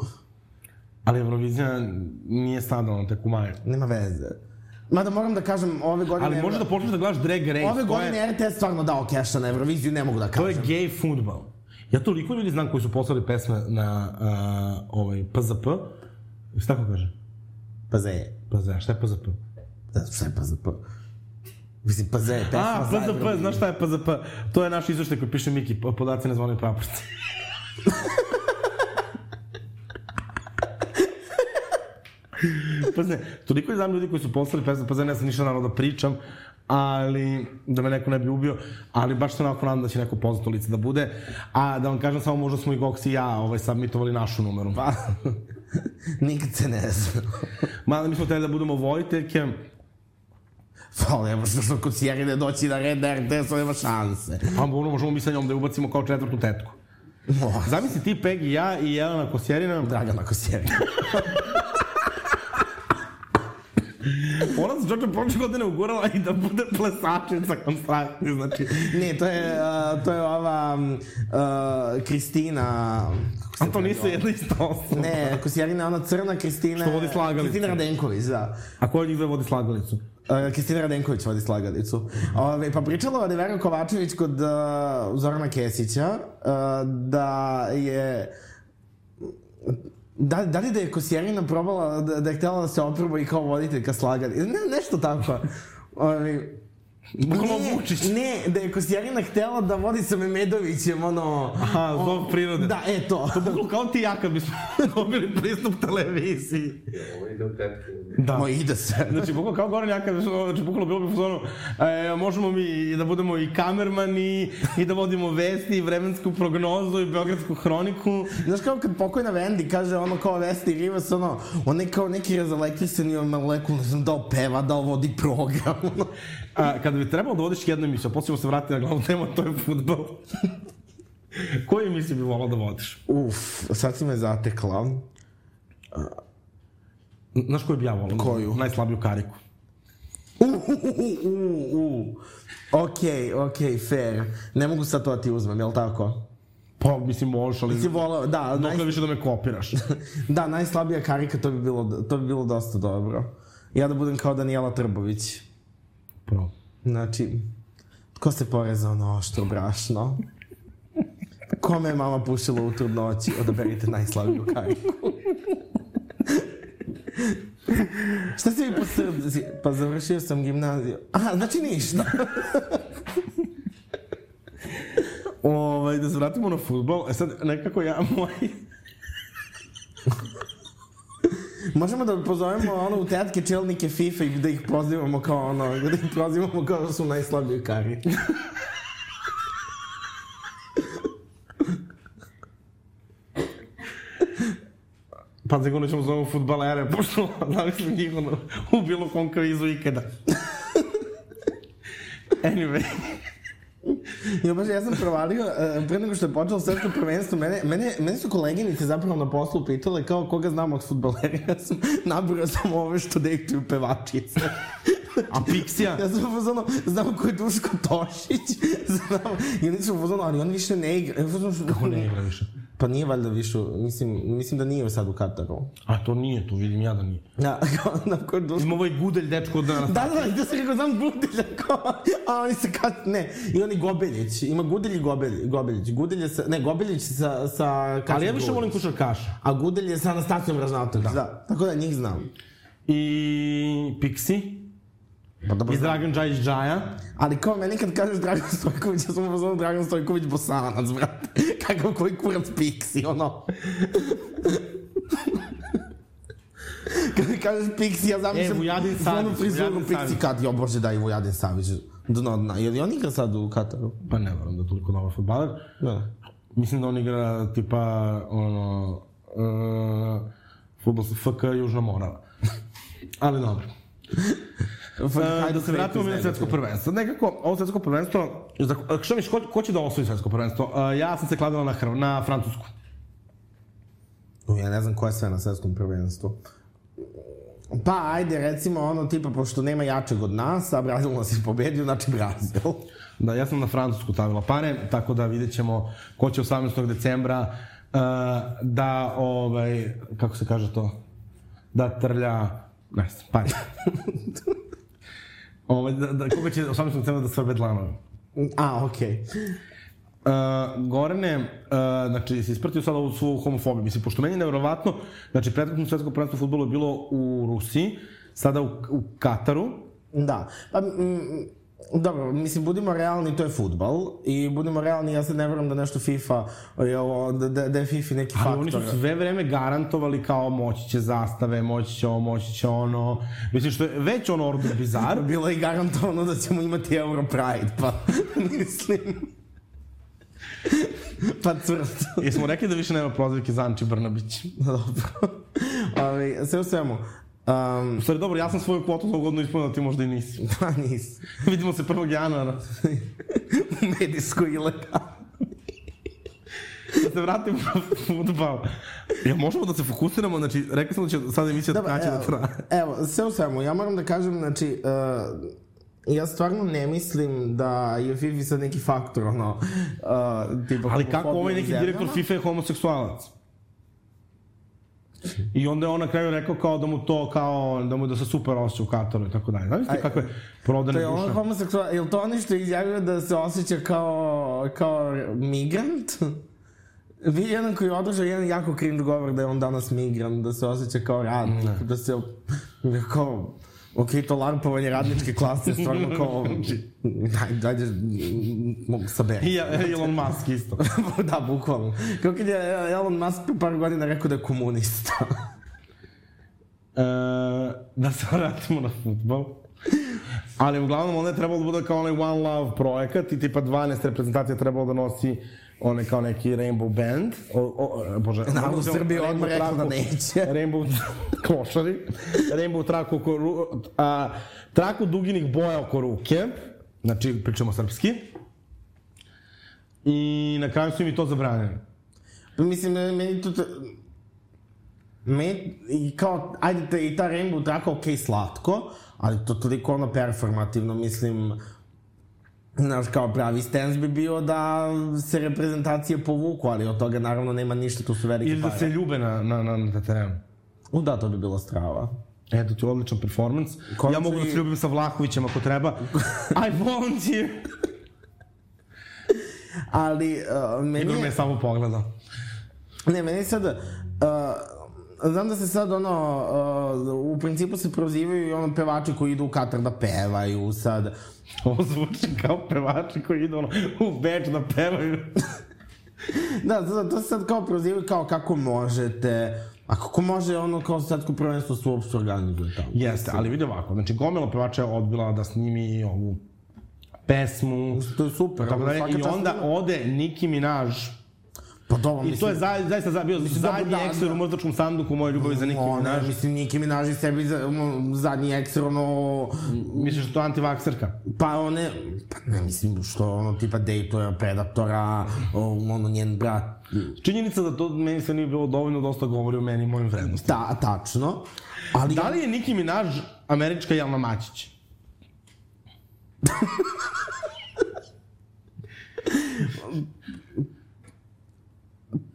[SPEAKER 4] Ali Eurovizija nije stadala tek u maju.
[SPEAKER 3] Nema veze. Mada moram da kažem, ove godine...
[SPEAKER 4] Ali možeš da počneš da gledaš Drag Race.
[SPEAKER 3] Ove godine
[SPEAKER 4] je,
[SPEAKER 3] RTS stvarno dao keša na Euroviziju, ne mogu da
[SPEAKER 4] to je
[SPEAKER 3] kažem.
[SPEAKER 4] gay futbal. Ja toliko ljudi znam koji su poslali pesme na uh, ovaj, PZP. Šta tako kaže?
[SPEAKER 3] Pa ze,
[SPEAKER 4] PZ, šta je PZP?
[SPEAKER 3] šta je PZP? Mislim, pa ze, pesma
[SPEAKER 4] A, PZP,
[SPEAKER 3] Euroviziju.
[SPEAKER 4] znaš šta je PZP? To je naš izveštaj koji piše Miki, po- podaci ne zvoni praporci. pa ne, toliko je znam ljudi koji su poslali pesme, pa ne sam ništa naravno da pričam, ali da me neko ne bi ubio, ali baš se onako nadam da će neko poznato lice da bude. A da vam kažem, samo možda smo i Gox i ja ovaj, submitovali našu numeru.
[SPEAKER 3] Pa, nikad se ne zna.
[SPEAKER 4] Mada mi smo hteli da budemo vojiteljke,
[SPEAKER 3] Pa, ne možeš što kod Sjerine doći na red na RTS-u, nema šanse.
[SPEAKER 4] pa ono možemo mi sa njom da je ubacimo kao četvrtu tetku. Zamisli ti, Peg i ja i Jelena Kosjerina,
[SPEAKER 3] Dragana Kosjerina.
[SPEAKER 4] Ona se čoče prošle godine ugurala i da bude plesačica konstrakcije, znači...
[SPEAKER 3] Ne, to je, uh, to je ova uh, Kristina... se
[SPEAKER 4] A to nisu jedna ista osoba.
[SPEAKER 3] Ne, Kosjerina je ona crna Kristina...
[SPEAKER 4] Što vodi slagalicu.
[SPEAKER 3] Kristina Radenković, da.
[SPEAKER 4] A ko od njih dve vodi slagalicu?
[SPEAKER 3] Uh, Kristina Radenković vodi slagalicu. Ove, pa pričala od Vera Kovačević kod uh, Zorana Kesića uh, da je Da, da li da je Kosjerina probala, da, da je htjela da se oproba i kao voditeljka slagali? Ne, nešto tako. Ove,
[SPEAKER 4] Bukvalno
[SPEAKER 3] ne,
[SPEAKER 4] Vučić.
[SPEAKER 3] Ne, da je Kosjerina htjela da vodi sa Memedovićem, ono...
[SPEAKER 4] Aha, zbog prirode.
[SPEAKER 3] Da, e to.
[SPEAKER 4] Bukvalno kao ti i ja kad bismo dobili pristup televiziji.
[SPEAKER 1] Ovo ide u tetku.
[SPEAKER 4] Da.
[SPEAKER 3] Mo, ide se.
[SPEAKER 4] Znači, bukvalno kao Goran ja kad bismo, znači, bukvalno bilo bi fazonu, e, možemo mi i da budemo i kamermani, i da vodimo vesti, i vremensku prognozu, i beogradsku hroniku.
[SPEAKER 3] Znaš kao kad pokojna Wendy kaže ono kao Vesti Rivas, ono, on je kao neki razelektrisani molekul, ne znam da peva, da vodi program, ono.
[SPEAKER 4] A, kada bi trebalo da vodiš jednu emisiju, poslije se vratiti na glavnu temu, to je futbol. Koju emisiju bi volao da vodiš?
[SPEAKER 3] Uf, sad si me zatekla.
[SPEAKER 4] Znaš koju bi ja volao?
[SPEAKER 3] Koju?
[SPEAKER 4] Najslabiju kariku.
[SPEAKER 3] U, u, u, u, u. Okej, okej, fair. Ne mogu sad to da ti uzmem, jel tako?
[SPEAKER 4] Pa, mislim, možeš, ali...
[SPEAKER 3] Si volao, da,
[SPEAKER 4] Dokle
[SPEAKER 3] naj,
[SPEAKER 4] više da me kopiraš.
[SPEAKER 3] da, najslabija karika, to bi bilo, to bi bilo dosta dobro. Ja da budem kao Daniela Trbović.
[SPEAKER 4] Upravo.
[SPEAKER 3] Znači, ko se porezao na oštro brašno? Kome je mama pušila u trudnoći? Odaberite najslaviju kariku. Šta si mi po srdi? Pa završio sam gimnaziju. Aha, znači ništa.
[SPEAKER 4] Ovaj, da se vratimo na futbol. E sad, nekako ja, moj...
[SPEAKER 3] Možemo da pozovemo ono u tetke čelnike FIFA i da ih prozivamo kao ono, da ih prozivamo kao da su najslabiji kari.
[SPEAKER 4] Pa sigurno ćemo zovemo futbalere, pošto zamislim njih ono, u bilo kom kvizu ikada. anyway.
[SPEAKER 3] Ja, baš, ja sam provalio, uh, pre nego što je počelo svetsko prvenstvo, mene, mene, mene su koleginice zapravo na poslu pitale kao koga znam od futbolera. Ja sam nabrao samo ove što dektuju pevačice.
[SPEAKER 4] A Pixija?
[SPEAKER 3] Ja sam u fazonu, znam ko je Duško Tošić, znam, su u fazonu, ali on više ne igra. Ja u fazonu,
[SPEAKER 4] Ko ne igra više?
[SPEAKER 3] Pa nije valjda više, mislim, mislim da nije sad u Kataru.
[SPEAKER 4] A to nije, to vidim ja da nije.
[SPEAKER 3] Da, kao, znam ko je Duško
[SPEAKER 4] Ima ovaj gudelj dečko od dana.
[SPEAKER 3] Da, da, da sam rekao, znam Gudelja, kao, a oni se kad, ne, i oni Gobeljić, ima Gudelj i Gobelj, Gobeljić, Gudelj je sa, ne, Gobeljić sa, sa
[SPEAKER 4] Ali ja više volim
[SPEAKER 3] Grujić.
[SPEAKER 4] košarkaša.
[SPEAKER 3] A Gudelj je sa Anastasijom Ražnatović, da. da. Tako da njih znam.
[SPEAKER 4] I Pixi.
[SPEAKER 3] Pa dobro,
[SPEAKER 4] I
[SPEAKER 3] znam.
[SPEAKER 4] Dragan Džajić Džaja.
[SPEAKER 3] Ali kao meni kad kažeš Dragan Stojković, ja sam u fazonu Dragan Stojković bosanac, brate. Kakav koji kurac piksi, ono. Kada kažeš Pixi, ja zamišljam
[SPEAKER 4] E, Vujadin
[SPEAKER 3] onu
[SPEAKER 4] Savić,
[SPEAKER 3] frizuru
[SPEAKER 4] Vujadin
[SPEAKER 3] Pixi kad, jo bože da i Vujadin Savić. Dno dna. Je li on igra sad u Kataru?
[SPEAKER 4] Pa ne verujem da je toliko dobar futbaler.
[SPEAKER 3] Da.
[SPEAKER 4] Mislim da on igra tipa, ono, uh, futbol sa FK Južna Morava. Ali dobro. Uh, da se vratimo na svetsko prvenstvo. Nekako, ovo svetsko prvenstvo, što misliš, ko, ko će da osvoji svetsko prvenstvo? Uh, ja sam se kladila na, Hrv, na Francusku.
[SPEAKER 3] Ja ne znam ko je sve na svetskom prvenstvu. Pa, ajde, recimo ono tipa, pošto nema jačeg od nas, a Brazil nas je pobedio, znači Brazil.
[SPEAKER 4] Da, ja sam na Francusku stavila pare, tako da vidjet ćemo ko će 18. decembra uh, da, ovaj, kako se kaže to, da trlja, ne znam, pare. ovaj, da, da, koga će 18. decembra da svrbe dlanove.
[SPEAKER 3] A, okej.
[SPEAKER 4] Uh, Gorane, uh, znači, si ispratio sada ovu svu homofobiju. Mislim, pošto meni je nevjerovatno, znači, prethodno svetsko prvenstvo futbolu je bilo u Rusiji, sada u, u Kataru,
[SPEAKER 3] Da. Pa, dobro, mislim, budimo realni, to je futbal. I budimo realni, ja sad ne verujem da nešto FIFA, je ovo, da, da, je FIFA neki
[SPEAKER 4] Ali
[SPEAKER 3] faktor.
[SPEAKER 4] oni su sve vreme garantovali kao moći će zastave, moći će ovo, moći će ono. Mislim što je već ono order bizar.
[SPEAKER 3] Bilo je i garantovano da ćemo imati Euro Pride, pa mislim... pa cvrst.
[SPEAKER 4] Jesmo rekli da više nema prozivke za Anči Brnabić.
[SPEAKER 3] Dobro. Ali, sve u svemu. Um,
[SPEAKER 4] U stvari, dobro, ja sam svoju kvotu za ugodno ispunio, ti možda i nisi.
[SPEAKER 3] pa nis.
[SPEAKER 4] Vidimo se 1. januara.
[SPEAKER 3] Medijsko ilegalno.
[SPEAKER 4] Da se vratimo na futbal. Ja, možemo da se fokusiramo, znači, rekli smo da će sad emisija da kraće da
[SPEAKER 3] evo,
[SPEAKER 4] traje.
[SPEAKER 3] evo, sve u svemu, ja moram da kažem, znači, uh, ja stvarno ne mislim da je FIFA sad neki faktor, ono, uh, tipa...
[SPEAKER 4] Ali kako ovaj
[SPEAKER 3] u
[SPEAKER 4] neki direktor FIFA je homoseksualac? I onda je on na kraju rekao kao da mu to kao da mu da se super osjeća u Kataru i tako dalje. Znaš ti
[SPEAKER 3] Aj,
[SPEAKER 4] kakve
[SPEAKER 3] To
[SPEAKER 4] prodane
[SPEAKER 3] je on
[SPEAKER 4] duše?
[SPEAKER 3] homoseksual, je li to ono što izjavio da se osjeća kao, kao migrant? Vi jedan koji je održao jedan jako cringe govor da je on danas migrant, da se osjeća kao radnik, da se, kao, ok, to larpovanje radničke klase, stvarno kao, daj, dajde, mogu saberi.
[SPEAKER 4] I ja- Elon Musk isto.
[SPEAKER 3] da, bukvalno. Kao kad je Elon Musk pre par godina rekao da je komunista.
[SPEAKER 4] E, da se vratimo na futbol. Ali uglavnom onda je trebalo da bude kao onaj One Love projekat i tipa 12 reprezentacija trebalo da nosi one kao neki Rainbow Band. O, o, bože, Rainbow-
[SPEAKER 3] Srbija
[SPEAKER 4] Rainbow
[SPEAKER 3] odmah rekla da neće.
[SPEAKER 4] Rainbow klošari. Rainbow traku oko, ru- a, traku duginih boja oko ruke. Znači, pričamo srpski. I na kraju su im i to zabranjeni.
[SPEAKER 3] Mislim, meni to... Me, i kao, ajde, te, i ta Rainbow traka, okej, slatko, ali to toliko ono performativno, mislim, Znaš, kao pravi stance bi bio da se reprezentacije povuku, ali od toga naravno nema ništa, tu su velike
[SPEAKER 4] Ili da
[SPEAKER 3] pare.
[SPEAKER 4] se ljube na, na, na, na terenu.
[SPEAKER 3] U, da, to bi bilo strava.
[SPEAKER 4] Eto ti odličan performans.
[SPEAKER 3] Kontra
[SPEAKER 4] Ja mogu da se ljubim sa Vlahovićem ako treba. I volunteer.
[SPEAKER 3] Ali, uh, meni
[SPEAKER 4] Igor me
[SPEAKER 3] je
[SPEAKER 4] samo pogledao.
[SPEAKER 3] Ne, meni sad... Uh, znam da se sad ono, uh, u principu se prozivaju i ono pevači koji idu u Katar da pevaju sad.
[SPEAKER 4] Ovo zvuči kao pevači koji idu ono, u Beč da pevaju.
[SPEAKER 3] Da, to, to se sad kao prozivaju kao kako možete, a kako može ono kao svetsko prvenstvo se uopšte organizuje tamo.
[SPEAKER 4] Jeste, ali vidi ovako, znači gomila pevača je odbila da snimi ovu pesmu.
[SPEAKER 3] To je super.
[SPEAKER 4] Tako da,
[SPEAKER 3] svaka
[SPEAKER 4] I onda ode Nicki Minaj.
[SPEAKER 3] Pa dobro,
[SPEAKER 4] I
[SPEAKER 3] mislim...
[SPEAKER 4] to je za, zaista za, bio
[SPEAKER 3] Mislim,
[SPEAKER 4] zadnji
[SPEAKER 3] da,
[SPEAKER 4] ekser
[SPEAKER 3] da.
[SPEAKER 4] u mrtvačkom sanduku moje ljubavi za
[SPEAKER 3] ne,
[SPEAKER 4] Minaj.
[SPEAKER 3] mislim, Nicki Minaj sebi za, ono, zadnji ekser, ono,
[SPEAKER 4] Misliš da je to antivakserka?
[SPEAKER 3] pa one, pa ne mislim što ono tipa dejtuje predatora, o, ono njen brat,
[SPEAKER 4] Činjenica da to meni se nije bilo dovoljno dosta govori o meni i mojim vrednostima.
[SPEAKER 3] ta, tačno, ali
[SPEAKER 4] Da li je Nicki Minaj američka Jelna Mačić?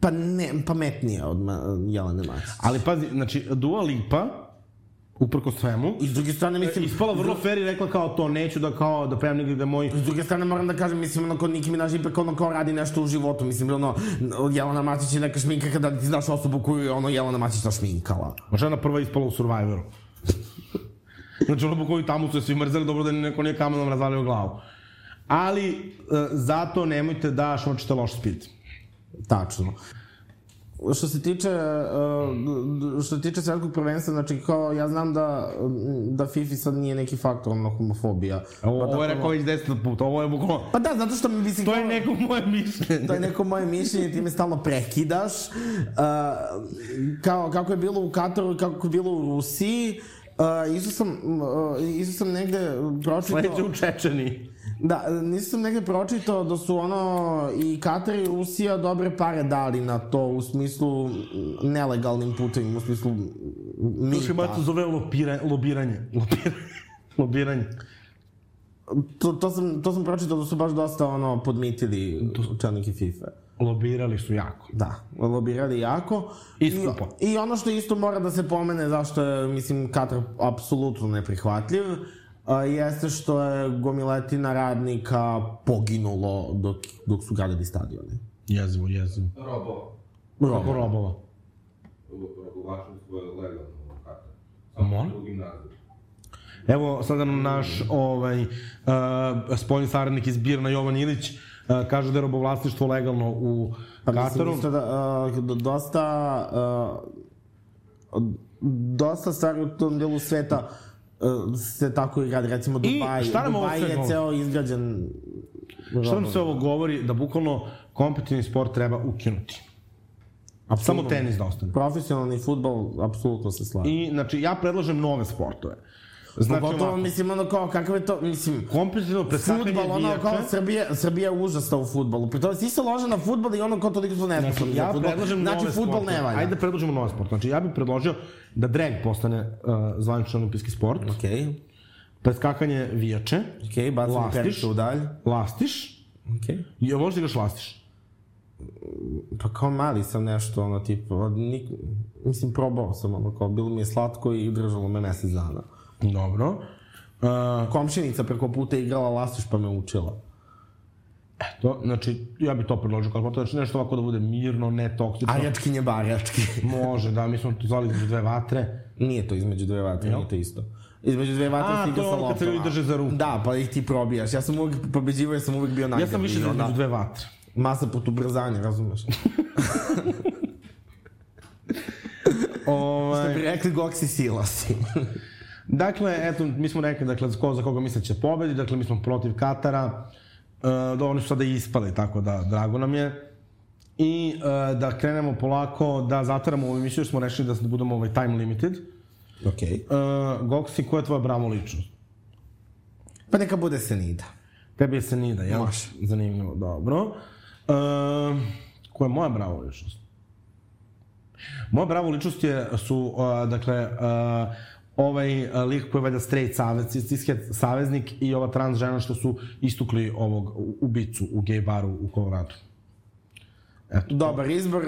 [SPEAKER 3] pa ne, pametnije od ma, Jelene Mačić.
[SPEAKER 4] Ali pazi, znači, Dua Lipa, uprko svemu,
[SPEAKER 3] I s druge strane, mislim,
[SPEAKER 4] ispala vrlo fair i rekla kao to, neću da kao, da pevam nigde da moj...
[SPEAKER 3] S druge strane moram da kažem, mislim, ono, kod Nicki Minaj ipak ono kao radi nešto u životu, mislim, ono, Jelena Mačić je neka šminka kada ti znaš osobu koju je ono Jelena Mačić našminkala.
[SPEAKER 4] Žena prva ispala u Survivoru. znači, ono po koju tamo su je svi mrzeli, dobro da neko nije kamenom razvalio glavu. Ali, e, zato nemojte da šmočite loš speed.
[SPEAKER 3] Tačno. što se tiče uh, što se tiče svetskog prvenstva, znači kao ja znam da da FIFA sad nije neki faktor ono homofobija.
[SPEAKER 4] Ovo,
[SPEAKER 3] pa,
[SPEAKER 4] ovo je rekao već deset puta, ovo je bukvalno...
[SPEAKER 3] Pa da, zato što mi mislim...
[SPEAKER 4] To je neko moje mišljenje.
[SPEAKER 3] To je neko moje mišljenje, ti me stalno prekidaš. Uh, kao, kako je bilo u Kataru, kako je bilo u Rusiji, uh, isto sam, uh, isto sam negde pročitao...
[SPEAKER 4] Sledeće u Čečeni.
[SPEAKER 3] Da, nisam negde pročitao da su ono i Katar i Rusija dobre pare dali na to u smislu nelegalnim putem, u smislu mita.
[SPEAKER 4] To se malo zove lopira, lobiranje. Lobiranje. lobiranje.
[SPEAKER 3] To, to, sam, to sam pročitao da su baš dosta ono podmitili čelniki FIFA.
[SPEAKER 4] Lobirali su jako.
[SPEAKER 3] Da, lobirali jako.
[SPEAKER 4] I skupo.
[SPEAKER 3] I, I ono što isto mora da se pomene zašto je, mislim, Katar apsolutno neprihvatljiv, a, jeste što je gomiletina radnika poginulo dok, dok su gradili stadione.
[SPEAKER 4] Jezivo, jezivo.
[SPEAKER 1] Robova.
[SPEAKER 4] Robova?
[SPEAKER 1] Je legalno? Samo drugim nazivom.
[SPEAKER 4] Evo, sada nam naš ovaj, uh, spoljni saradnik iz Birna, Jovan Ilić, uh, kaže da je robovlasništvo legalno u
[SPEAKER 3] Pa
[SPEAKER 4] Kataru.
[SPEAKER 3] isto da, uh, dosta, uh, dosta stvari u tom delu sveta uh, se tako i radi. Recimo Dubaj,
[SPEAKER 4] šta nam ovo
[SPEAKER 3] Dubaj
[SPEAKER 4] sve
[SPEAKER 3] je
[SPEAKER 4] govori?
[SPEAKER 3] ceo izgrađen
[SPEAKER 4] Šta nam sve ovo govori? Da bukvalno kompetitivni sport treba ukinuti. Samo tenis da ostane.
[SPEAKER 3] Profesionalni futbol, apsolutno se slažem.
[SPEAKER 4] I, znači, ja predlažem nove sportove. Znači,
[SPEAKER 3] Pogotovo,
[SPEAKER 4] ovako,
[SPEAKER 3] mislim, ono kao, kakav je to, mislim,
[SPEAKER 4] kompetitivno preskakanje
[SPEAKER 3] Futbol, ono kao. Srbija, Srbija je užasna u futbolu. Pri tome svi se lože na futbol i ono kao toliko su nesposobni
[SPEAKER 4] Znači, ja
[SPEAKER 3] futbol.
[SPEAKER 4] predlažem
[SPEAKER 3] Znači, futbol ne valja.
[SPEAKER 4] Ajde da predložimo nove sport. Znači, ja bih predložio da drag postane uh, zvaničan olimpijski sport.
[SPEAKER 3] Okej, okay.
[SPEAKER 4] Preskakanje vijače.
[SPEAKER 3] okej, okay, bacimo
[SPEAKER 4] Lastiš.
[SPEAKER 3] pericu u dalj.
[SPEAKER 4] Lastiš.
[SPEAKER 3] Okej. Okay.
[SPEAKER 4] I možeš da igraš lastiš.
[SPEAKER 3] Pa kao mali sam nešto, ono, tipa, nik, mislim, probao sam, ono, kao, bilo mi je slatko i držalo me mesec dana.
[SPEAKER 4] Dobro. Uh,
[SPEAKER 3] Komšinica preko puta je igrala lastiš pa me učila.
[SPEAKER 4] to, znači, ja bih to predložio kao sport. Znači, nešto ovako da bude mirno, ne toksično.
[SPEAKER 3] Arjački njebarjački.
[SPEAKER 4] Može, da, mi smo tu zvali između dve vatre.
[SPEAKER 3] nije to između dve vatre,
[SPEAKER 4] Jel?
[SPEAKER 3] nije to isto. Između dve vatre
[SPEAKER 4] A,
[SPEAKER 3] se
[SPEAKER 4] to
[SPEAKER 3] igra
[SPEAKER 4] je
[SPEAKER 3] sa
[SPEAKER 4] ono kad se ljudi drže za ruku.
[SPEAKER 3] Da, pa ih ti probijaš. Ja sam uvijek pobeđivao, jer sam uvijek bio
[SPEAKER 4] Ja
[SPEAKER 3] najgrdiji.
[SPEAKER 4] sam više za
[SPEAKER 3] onda-
[SPEAKER 4] između dve vatre.
[SPEAKER 3] Masa put ubrzanja, razumeš?
[SPEAKER 4] Ovaj,
[SPEAKER 3] Što bi rekli Goksi Silasi.
[SPEAKER 4] Dakle, eto, mi smo rekli, dakle, za ko- za koga misle će pobedi, dakle, mi smo protiv Katara, e, da oni su sada ispali, tako da, drago nam je. I e, da krenemo polako, da zatvaramo ovu emisiju, smo rešili da budemo ovaj time limited.
[SPEAKER 3] Okej.
[SPEAKER 4] E, Goksi, koja je tvoja bravo ličnost?
[SPEAKER 3] Pa neka bude Senida.
[SPEAKER 4] Tebi je Senida, jel?
[SPEAKER 3] Može.
[SPEAKER 4] Zanimljivo, dobro. E, koja je moja bravo ličnost? Moja bravo ličnost je, su, uh, dakle, uh, ovaj uh, lik koji je valjda straight savez, cishet saveznik i ova trans žena što su istukli ovog u- ubicu u gej baru u Coloradu. Eto,
[SPEAKER 3] Dobar izbor.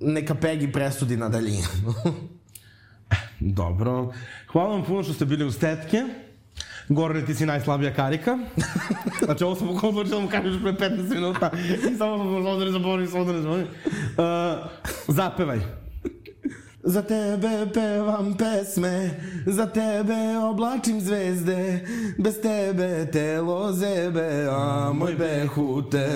[SPEAKER 3] Neka Pegi presudi na daljinu.
[SPEAKER 4] dobro. Hvala vam puno što ste bili uz tetke. Gorane, ti si najslabija karika. Znači, ovo sam bukvalno počeo da mu kažeš pre 15 minuta. I samo sam možda ne zaboravim, samo ne zaboravim. Uh, zapevaj.
[SPEAKER 3] Za tebe pevam pesme, za tebe oblačim zvezde, bez tebe telo zebe, a moj behute.